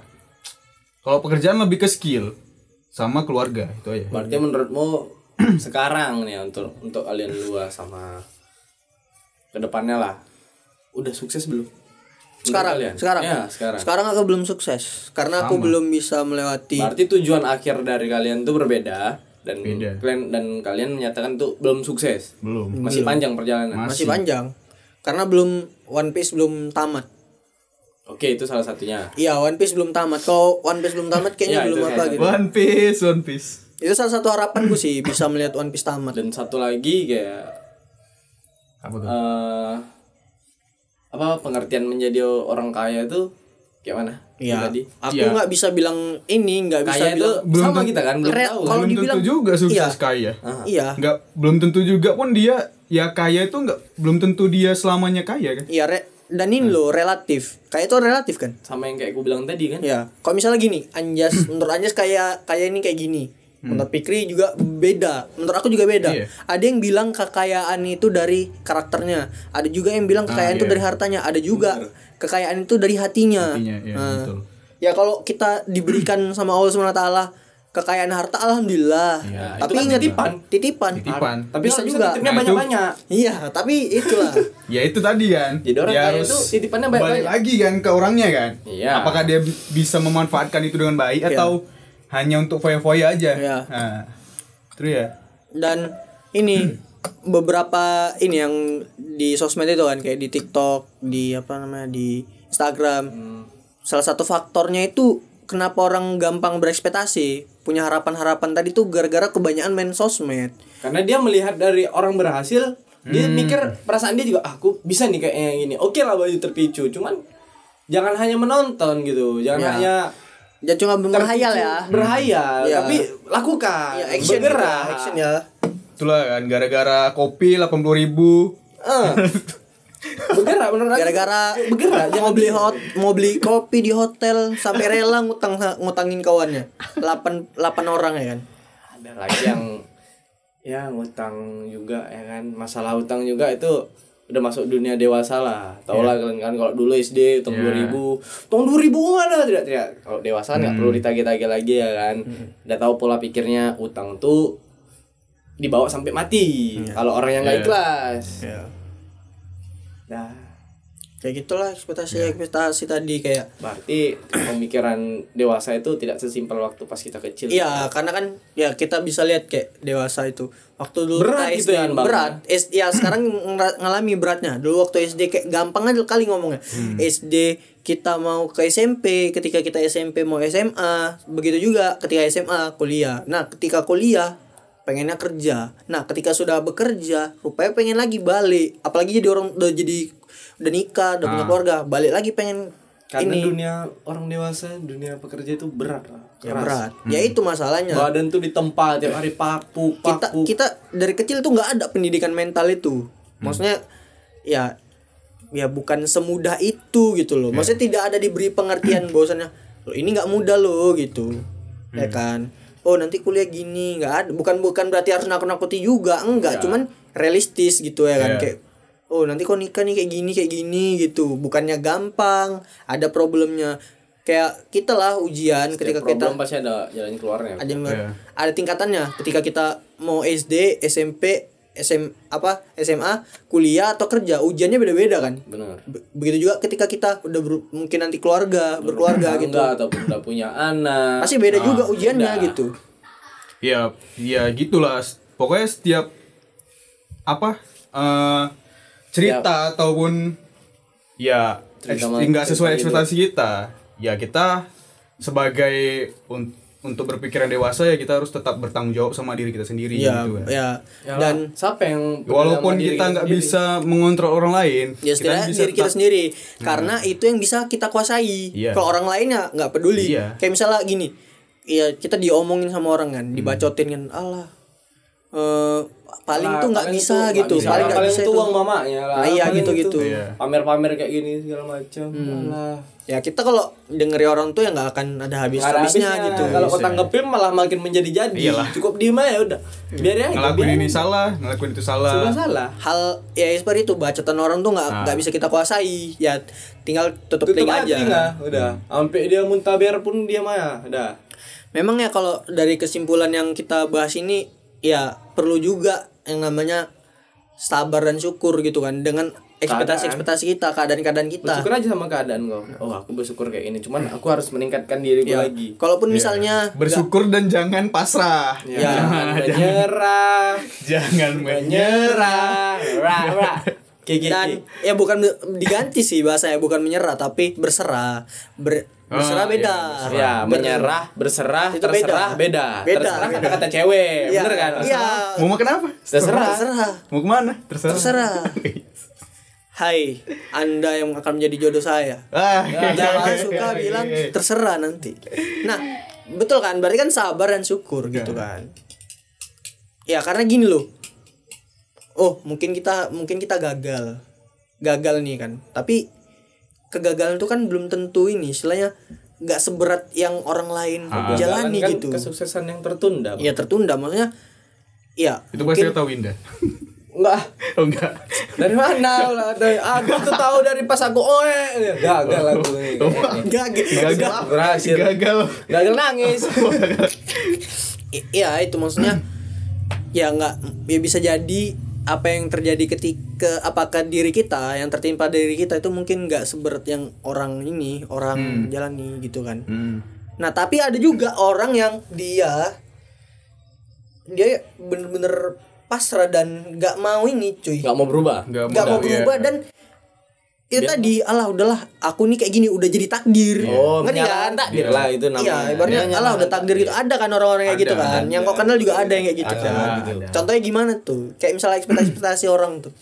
S2: Kalau pekerjaan lebih ke skill sama keluarga itu aja.
S4: berarti menurutmu (clears throat) sekarang nih untuk untuk kalian dua sama ke depannya lah, udah sukses belum?
S1: Sekarang,
S4: kalian?
S1: sekarang,
S4: Ya, sekarang.
S1: Sekarang aku belum sukses karena aku belum bisa melewati.
S4: Berarti tujuan akhir dari kalian tuh berbeda dan
S2: Beda.
S4: kalian dan kalian menyatakan tuh belum sukses.
S2: Belum.
S4: Masih panjang perjalanan.
S1: Masih panjang. Karena belum One Piece belum tamat.
S4: Oke, itu salah satunya.
S1: Iya, One Piece belum tamat. Kalau One Piece belum tamat kayaknya
S4: Iya, (laughs)
S1: belum apa gitu.
S2: One Piece, One Piece.
S1: Itu salah satu harapanku sih bisa melihat One Piece tamat.
S4: Dan satu lagi kayak
S2: Apa tuh?
S4: eh apa pengertian menjadi orang kaya itu kayak mana?
S1: Iya.
S4: Tadi.
S1: Aku
S2: Iya.
S1: nggak bisa bilang ini, nggak bisa
S4: Kaya itu
S1: bilang
S2: Belum
S4: sama
S2: tentu-
S4: kita kan belum
S1: Re-
S4: tahu.
S1: kalau
S2: belum
S1: dibilang-
S2: tentu juga sukses
S1: iya.
S2: kaya.
S1: iya.
S2: Nggak belum tentu juga pun dia ya kaya itu nggak belum tentu dia selamanya kaya kan.
S1: Iya, re- dan ini loh relatif. Kayak itu relatif kan?
S4: Sama yang kayak gue bilang tadi kan.
S1: Ya. Kalau misalnya gini, Anjas menurut Anjas kayak kayak ini kayak gini. Menurut Pikri juga beda. Menurut aku juga beda.
S2: Iya.
S1: Ada yang bilang kekayaan itu dari karakternya. Ada juga yang bilang kekayaan itu
S2: iya.
S1: dari hartanya. Ada juga kekayaan itu dari hatinya.
S2: Hatinya, iya,
S1: Nah,
S2: betul.
S1: Ya kalau kita diberikan (clears throat) sama Allah SWT kekayaan harta alhamdulillah.
S2: Iya.
S1: Tapi
S4: kan
S1: ingat
S4: titipan.
S1: Titipan.
S2: Titipan.
S4: Tapi
S1: Bisa juga.
S4: juga.
S2: Nah, itu-
S4: banyak-banyak.
S1: Iya, tapi itulah. (laughs)
S2: Ya itu tadi kan.
S4: Jadi orang
S2: Dia
S4: kaya
S2: harus
S4: itu titipannya banyak-banyak.
S2: Balik lagi kan ke orangnya kan.
S4: Iya.
S2: Apakah dia bi- bisa memanfaatkan itu dengan baik
S1: Iya.
S2: atau hanya untuk foya-foya aja.
S1: Iya.
S2: Nah, terus ya.
S1: dan ini beberapa ini yang di sosmed itu kan kayak di TikTok, di apa namanya di Instagram. Salah satu faktornya itu kenapa orang gampang berekspektasi, punya harapan-harapan tadi tuh gara-gara kebanyakan main sosmed.
S4: Karena dia melihat dari orang berhasil, dia mikir perasaan dia juga ah, aku bisa nih kayak yang ini. Oke lah baju terpicu, cuman jangan hanya menonton gitu, jangan
S1: Ya.
S4: hanya
S1: Ya cuma berhayal ya.
S4: Berhayal,
S1: Ya.
S4: tapi lakukan,
S1: Ya action gitu
S4: bergerak.
S1: ya, action ya.
S2: Itulah kan gara-gara kopi 80.000 ribu
S4: Eh. (laughs) bergerak bener lagi.
S1: Gara-gara
S4: bergerak,
S1: mau beli hot, mau beli kopi di hotel sampai rela ngutang ngutangin kawannya. 8 8 orang ya kan.
S4: ada lagi yang ya ngutang juga ya kan masalah utang juga itu udah masuk dunia dewasa lah. Tau lah kalian kan kalau dulu SD tahun
S2: Iya.
S4: 2000 tahun 2000 mana tidak tidak. Kalau dewasa nggak perlu ditagih-tagih lagi ya kan. Udah tahu pola pikirnya utang tuh dibawa sampai mati. Kalau orang yang nggak
S2: Iya.
S4: ikhlas.
S1: Ya.
S4: nah
S1: Kayak gitulah ekspektasi ekspektasi tadi kayak
S4: berarti pemikiran dewasa itu tidak sesimpel waktu pas kita kecil
S1: Iya, karena kan ya kita bisa lihat kayak dewasa itu. Waktu dulu
S4: Berat
S1: kita
S4: gitu ya,
S1: berat. S, ya sekarang ngalami beratnya. Dulu waktu SD kayak gampang aja kali ngomongnya. SD kita mau ke SMP, ketika kita SMP mau SMA, begitu juga ketika SMA kuliah. Nah, ketika kuliah pengennya kerja. Nah ketika sudah bekerja rupanya pengen lagi balik. Apalagi jadi orang udah jadi udah nikah udah punya keluarga balik lagi pengen
S4: Karena
S1: ini.
S4: dunia orang dewasa, dunia pekerja itu berat lah.
S1: ya
S4: Keras.
S1: berat. Ya itu masalahnya.
S4: Badan tuh ditempa tiap hari paku,
S1: kita
S4: paku.
S1: kita dari kecil tuh nggak ada pendidikan mental itu. Maksudnya ya ya bukan semudah itu gitu loh. Maksudnya tidak ada diberi pengertian bahwasannya "Loh, ini nggak mudah loh gitu. Ya kan oh nanti kuliah gini nggak ada bukan bukan berarti harus nakut nakuti juga enggak cuman realistis gitu ya kan
S2: Iya.
S1: kayak oh nanti kok nikah nih kayak gini kayak gini gitu bukannya gampang ada problemnya kayak kita lah ujian ketika kita
S4: Problem pasti ada jalan keluarnya.
S1: ada
S2: Iya.
S1: ada tingkatannya ketika kita mau SD SMP SM apa SMA kuliah atau kerja ujiannya beda-beda kan?
S4: Benar.
S1: Be- begitu juga ketika kita udah ber- mungkin nanti keluarga berkeluarga gitu.
S4: Enggak ataupun udah punya anak.
S1: pasti beda juga ujiannya gitu.
S2: Ya ya gitulah. Pokoknya setiap apa eh cerita ataupun ya
S4: Cerita
S2: eks-
S4: ma-
S2: nggak sesuai
S4: cerita
S2: ekspektasi kita ya kita sebagai un- untuk berpikiran dewasa ya kita harus tetap bertanggung jawab sama diri kita sendiri
S1: ya
S2: gitu kan.
S1: ya
S4: Ya
S1: dan
S4: siapa yang
S2: walaupun kita nggak bisa mengontrol orang lain
S1: ya setidaknya diri kita
S2: tetap-
S1: sendiri. Karena itu yang bisa kita kuasai.
S2: Iya.
S1: kalau orang lainnya nggak peduli.
S2: Iya.
S1: kayak misalnya gini ya kita diomongin sama orang kan dibacotin kan Allah eh paling
S4: Lah,
S1: tuh nggak bisa
S4: tuh nggak
S1: gitu
S4: bisa.
S1: paling nggak bisa
S4: tuh
S1: itu
S4: uang mamanya lah
S1: Nah, iya,
S4: Paling
S1: gitu-gitu.
S4: itu.
S2: Iya.
S4: pamer-pamer kayak gini segala macam
S1: Hmm.
S4: Alah.
S1: ya kita kalau dengeri orang tuh ya nggak akan ada habis habisnya
S4: habisnya.
S1: gitu
S4: kalau kau tanggepin malah makin menjadi jadi
S2: Iyalah.
S4: cukup diem aja udah biar aja
S2: ngelakuin
S4: biar
S2: ini salah ngelakuin itu salah
S4: sudah salah
S1: hal ya seperti itu bacotan orang tuh nggak
S2: Nah.
S1: nggak bisa kita kuasai ya tinggal tutup,
S4: tutup
S1: telinga
S4: aja telinga, udah sampai dia muntah biar pun dia maya udah
S1: memang ya kalau dari kesimpulan yang kita bahas ini ya perlu juga yang namanya sabar dan syukur gitu kan dengan ekspektasi ekspektasi kita keadaan-keadaan kita.
S4: Bersyukur aja sama keadaan kau oh aku bersyukur kayak ini cuman aku harus meningkatkan diriku
S1: ya
S4: lagi.
S1: Kalaupun misalnya
S2: bersyukur dan jangan pasrah.
S1: Ya.
S4: jangan menyerah.
S2: Jangan
S4: menyerah. (laughs) Ra ra Kiki,
S1: dan ya bukan diganti sih bahasanya bukan menyerah tapi berserah. Ber- berserah
S2: Oh,
S1: beda.
S4: ya
S1: Ber-
S4: menyerah berserah
S1: Itu
S4: terserah
S1: beda.
S4: beda,
S1: Beda,
S4: terserah
S1: beda.
S4: kata-kata cewek
S1: Iya,
S4: bener kan?
S1: Iya.
S2: Mau makan apa?
S4: Terserah.
S1: Terserah.
S2: Mau ke mana? Terserah.
S1: Terserah. (laughs) Hai, Anda yang akan menjadi jodoh saya.
S2: ah
S1: Jangan suka bilang terserah nanti. Nah, betul kan? Berarti kan sabar dan syukur gitu kan. Ya, karena gini loh. Oh, mungkin kita mungkin kita gagal. Gagal nih kan. Tapi kegagalan itu kan belum tentu ini. Istilahnya nggak seberat yang orang lain jalani
S4: kan
S1: gitu.
S4: kesuksesan yang tertunda Bang.
S1: Ya tertunda. Maksudnya ya
S2: itu pasti tahu Winda
S4: enggak (laughs)
S2: oh enggak.
S4: Dari mana? Lah dari aku tuh tahu dari pas aku oe. Gagal aku. ini
S1: gagal.
S2: gagal.
S4: Berhasil.
S2: Gagal.
S4: Gagal nangis. (laughs)
S1: Iya itu maksudnya ya nggak ya bisa jadi apa yang terjadi ketika apakah diri kita yang tertimpa diri kita itu mungkin nggak seberat yang orang ini orang jalani gitu kan
S2: hmm.
S1: nah tapi ada juga orang yang dia dia bener-bener pasrah dan nggak mau ini cuy
S4: nggak mau berubah
S2: nggak
S1: mau berubah
S2: iya.
S1: dan itu tadi alah udahlah aku nih kayak gini udah jadi takdir
S4: oh
S1: Ngerti kan?
S4: takdir lah itu namanya
S1: Iya, ibaratnya
S4: Dia
S1: alah udah takdir gitu. Ada kan orang-orang kayak
S2: Ada,
S1: gitu kan.
S2: ada.
S1: Yang kau kenal juga ada yang kayak gitu
S4: Ada,
S1: kan.
S4: gitu.
S1: Contohnya gimana tuh? Kayak misalnya ekspektasi-ekspektasi orang tuh.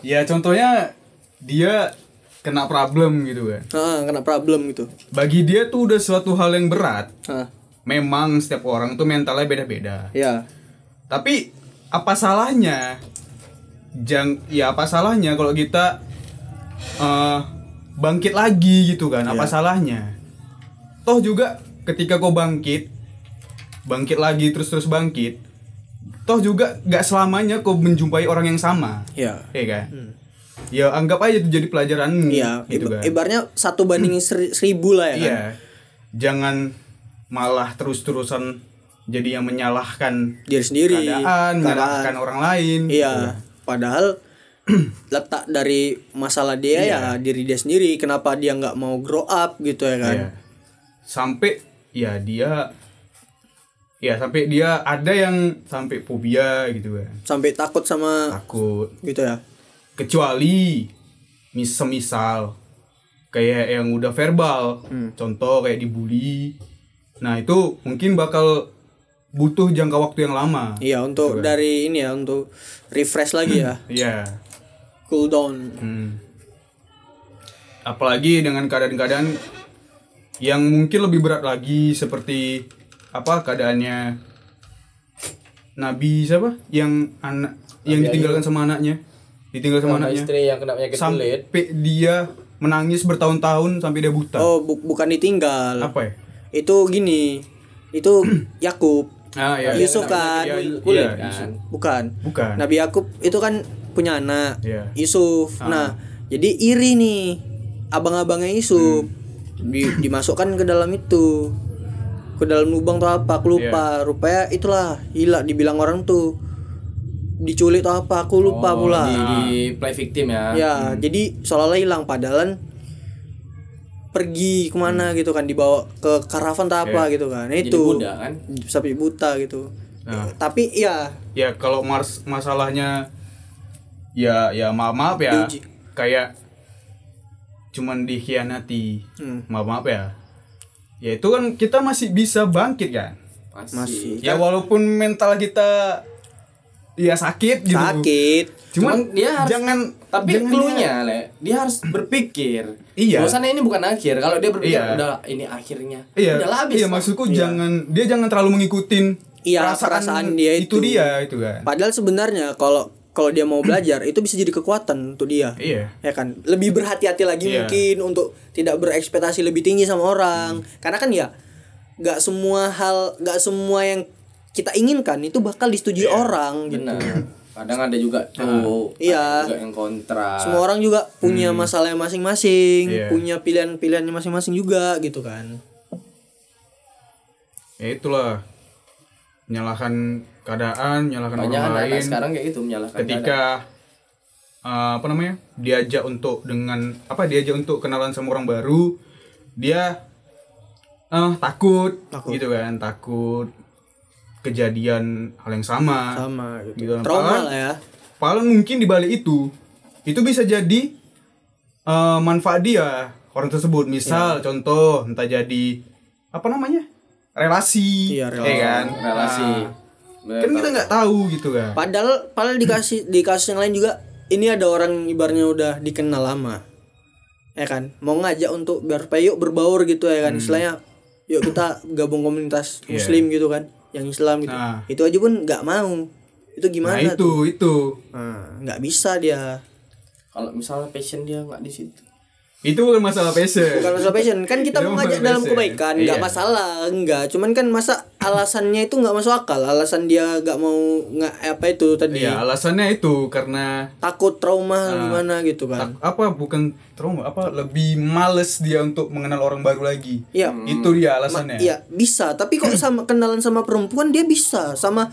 S2: ya contohnya dia kena problem gitu kan
S1: Heeh, kena problem gitu.
S2: bagi dia tuh udah suatu hal yang berat
S1: Hah.
S2: memang setiap orang tuh mentalnya beda-beda
S1: Ya.
S2: tapi apa salahnya jang ya apa salahnya kalau kita eh, bangkit lagi gitu kan apa salahnya toh juga ketika kau bangkit bangkit lagi terus terus bangkit toh juga nggak selamanya kau menjumpai orang yang sama
S1: Ya.
S2: ya kan ya anggap aja itu jadi pelajaranmu
S1: Iya,
S2: gitu kan
S1: ibaratnya satu banding (clears throat) seri- seribu lah ya kan.
S2: iya jangan malah terus-terusan jadi yang menyalahkan
S1: Diri sendiri.
S2: keadaan,
S1: keadaan.
S2: menyalahkan orang lain.
S1: Iya. Padahal (clears throat) letak dari masalah dia ya diri dia sendiri. Kenapa dia nggak mau grow up gitu ya kan?
S2: Iya. Sampai ya dia ya sampai dia ada yang sampai fobia gitu kan.
S1: Sampai takut sama
S2: Takut.
S1: gitu ya.
S2: Kecuali mis semisal kayak yang udah verbal.
S1: Hmm.
S2: Contoh kayak dibully. Nah, itu mungkin bakal butuh jangka waktu yang lama.
S1: Iya, untuk dari ini ya untuk refresh lagi ya.
S2: Iya.
S1: Cool down.
S2: Hmm. Apalagi dengan keadaan-keadaan yang mungkin lebih berat lagi seperti apa keadaannya Nabi siapa yang anak yang ditinggalkan sama anaknya ditinggal sama
S4: Sama
S2: anaknya
S4: istri yang kena penyakit kulit.
S2: sampai dia menangis bertahun-tahun sampai dia buta
S1: Oh, bu- bukan ditinggal.
S2: apa ya
S1: Itu gini. Itu (clears throat) Yakub.
S2: ah ya
S1: Yusuf kan.
S2: Iya,
S4: Kulit
S2: iya,
S4: kan.
S2: Yusuf.
S1: Bukan.
S2: bukan
S1: Nabi Yakub itu kan punya anak.
S2: Iya.
S1: Yusuf. Nah, jadi iri nih abang-abangnya Yusuf.
S2: Hmm.
S1: Di- dimasukkan ke dalam itu. Ke dalam lubang atau apa, aku lupa. Rupanya itulah gila dibilang orang tuh diculik atau apa, aku lupa
S4: Oh,
S1: pula.
S4: di, di play victim ya.
S1: Ya, jadi seolah-olah hilang padahal pergi ke mana gitu kan dibawa ke karavan atau apa gitu kan. Nah,
S4: Jadi
S1: itu
S4: kan.
S1: sampai buta gitu.
S2: Nah.
S1: Tapi ya
S2: ya kalau mars masalahnya ya ya maaf maaf ya
S1: Diuji.
S2: kayak cuman dikhianati
S1: Hmm.
S2: maaf maaf ya ya itu kan kita masih bisa bangkit kan
S4: Masih.
S2: ya walaupun mental kita ya sakit gitu
S1: sakit.
S2: cuman,
S4: Cuman dia harus-
S2: jangan
S4: Tapi
S2: jangan
S4: cluenya, Le, dia harus berpikir.
S2: Iya.
S4: Bahwasannya ini bukan akhir. Kalau dia berpikir
S2: Iya.
S4: udah ini akhirnya.
S2: iya
S4: Udah habis.
S2: iya maksudku jangan dia jangan terlalu mengikutin
S1: Iya, perasaan dia itu.
S2: dia itu kan
S1: Padahal sebenarnya kalau kalau dia mau belajar itu bisa jadi kekuatan untuk dia.
S2: iya
S1: Ya kan? Lebih berhati-hati lagi
S2: Iya.
S1: mungkin untuk tidak berekspektasi lebih tinggi sama orang. Karena kan ya nggak semua hal, nggak semua yang kita inginkan itu bakal disetujui orang gitu.
S4: Benar. Kadang ada juga tuh.
S1: Iya.
S4: ada juga yang kontra.
S1: Semua orang juga punya masalahnya masing-masing,
S2: Iya.
S1: punya pilihan-pilihannya masing-masing juga gitu kan.
S2: ya itulah menyalahkan keadaan menyalahkan
S4: Banyak
S2: orang lain
S4: sekarang kayak gitu menyalahkan
S2: ketika uh, apa namanya diajak untuk dengan apa diajak untuk kenalan sama orang baru dia eh takut, gitu kan takut kejadian hal yang sama
S1: Sama gitu.
S2: Gitu.
S1: Trauma
S2: Padahal-
S1: lah ya.
S2: Padahal mungkin di balik itu itu bisa jadi eh, manfaat dia orang tersebut misal
S1: Iya.
S2: contoh entah jadi apa namanya relasi
S1: Iya,
S2: ya
S1: relasi.
S2: kan
S4: relasi.
S2: Nah, kan kita nggak tahu gitu kan
S1: Padahal padahal dikasih di kasus yang lain juga ini ada orang ibarnya udah dikenal lama. Ya kan? Mau ngajak untuk biar supaya yuk berbaur gitu ya kan. Istilahnya yuk kita gabung komunitas
S2: Hmm. Iya.
S1: muslim gitu kan. Yang Islam gitu.
S2: Nah.
S1: Itu aja pun nggak mau. Itu
S2: nah
S1: gimana
S2: itu
S1: tuh?
S2: itu
S1: Nah, nggak bisa dia.
S4: Kalau misalnya passion dia nggak di situ.
S2: Itu bukan masalah passion
S1: Bukan masalah passion. Kan kita
S2: Itu
S1: mau ngajak dalam
S2: passion.
S1: kebaikan, nggak
S2: Iya.
S1: masalah, enggak. Cuman kan masa alasannya itu nggak masuk akal. Alasan dia nggak mau nggak apa itu tadi.
S2: Iya, alasannya itu karena
S1: Takut trauma
S2: Ah.
S1: gimana gitu kan.
S2: tak- apa bukan trauma apa lebih males dia untuk mengenal orang baru lagi.
S1: Iya.
S2: Itu dia alasannya.
S1: Iya bisa, tapi kok (clears throat) sama kenalan sama perempuan dia bisa, sama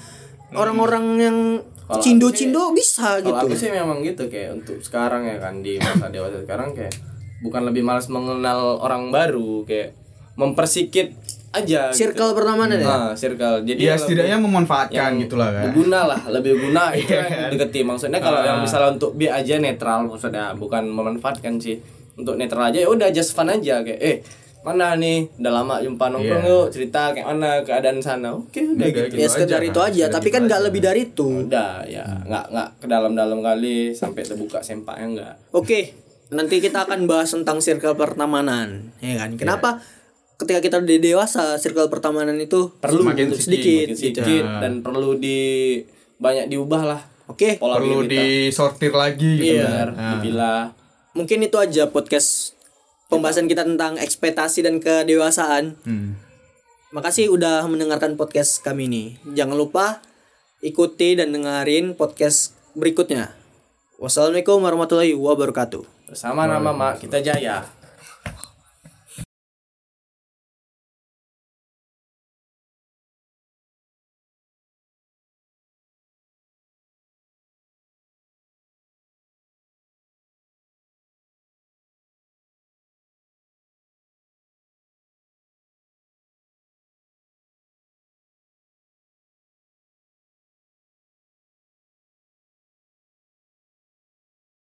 S1: orang-orang yang
S4: Kalau
S1: cindo-cindo bisa
S4: Kalau
S1: gitu.
S4: aku sih memang gitu kayak untuk sekarang ya kan di masa dewasa sekarang kayak bukan lebih malas mengenal orang baru kayak mempersikit aja.
S1: Circle pertemanan ya.
S4: Nah, circle. Jadi
S2: Ya
S4: lebih-
S2: setidaknya memanfaatkan gitulah kan.
S4: berguna lah lebih guna (laughs) itu
S2: Iya
S4: yang
S2: kan?
S4: deketi maksudnya kalau yang misalnya untuk bi aja netral maksudnya bukan memanfaatkan sih untuk netral aja ya udah just fun aja kayak eh mana nih udah lama jumpa nongkrong
S2: Iya.
S4: yuk cerita kayak mana keadaan sana oke udah
S2: Udah,
S4: gitu
S1: ya sekedar
S2: aja
S1: itu
S2: kan,
S1: aja,
S2: sekedar
S1: tapi
S2: gitu
S1: kan nggak lebih dari itu.
S4: udah ya nggak nggak ke dalam-dalam kali sampai terbuka sempaknya enggak
S1: Oke, nanti kita akan bahas tentang circle pertemanan, ya kan? Kenapa ketika kita udah dewasa, circle pertemanan itu
S4: perlu
S2: Semakin
S4: untuk
S1: sedikit, gitu.
S4: sedikit
S2: Nah.
S4: dan perlu di banyak diubah lah
S1: Oke,
S4: pola
S2: Perlu
S4: kita
S2: disortir lagi gitu.
S1: Iya.
S2: kan.
S4: Benar, dipilah
S1: mungkin itu aja podcast pembahasan kita tentang ekspektasi dan kedewasaan.
S2: Hmm.
S1: Makasih udah mendengarkan podcast kami ini. Jangan lupa ikuti dan dengerin podcast berikutnya. Wassalamualaikum warahmatullahi wabarakatuh.
S4: bersama nama Mak kita jaya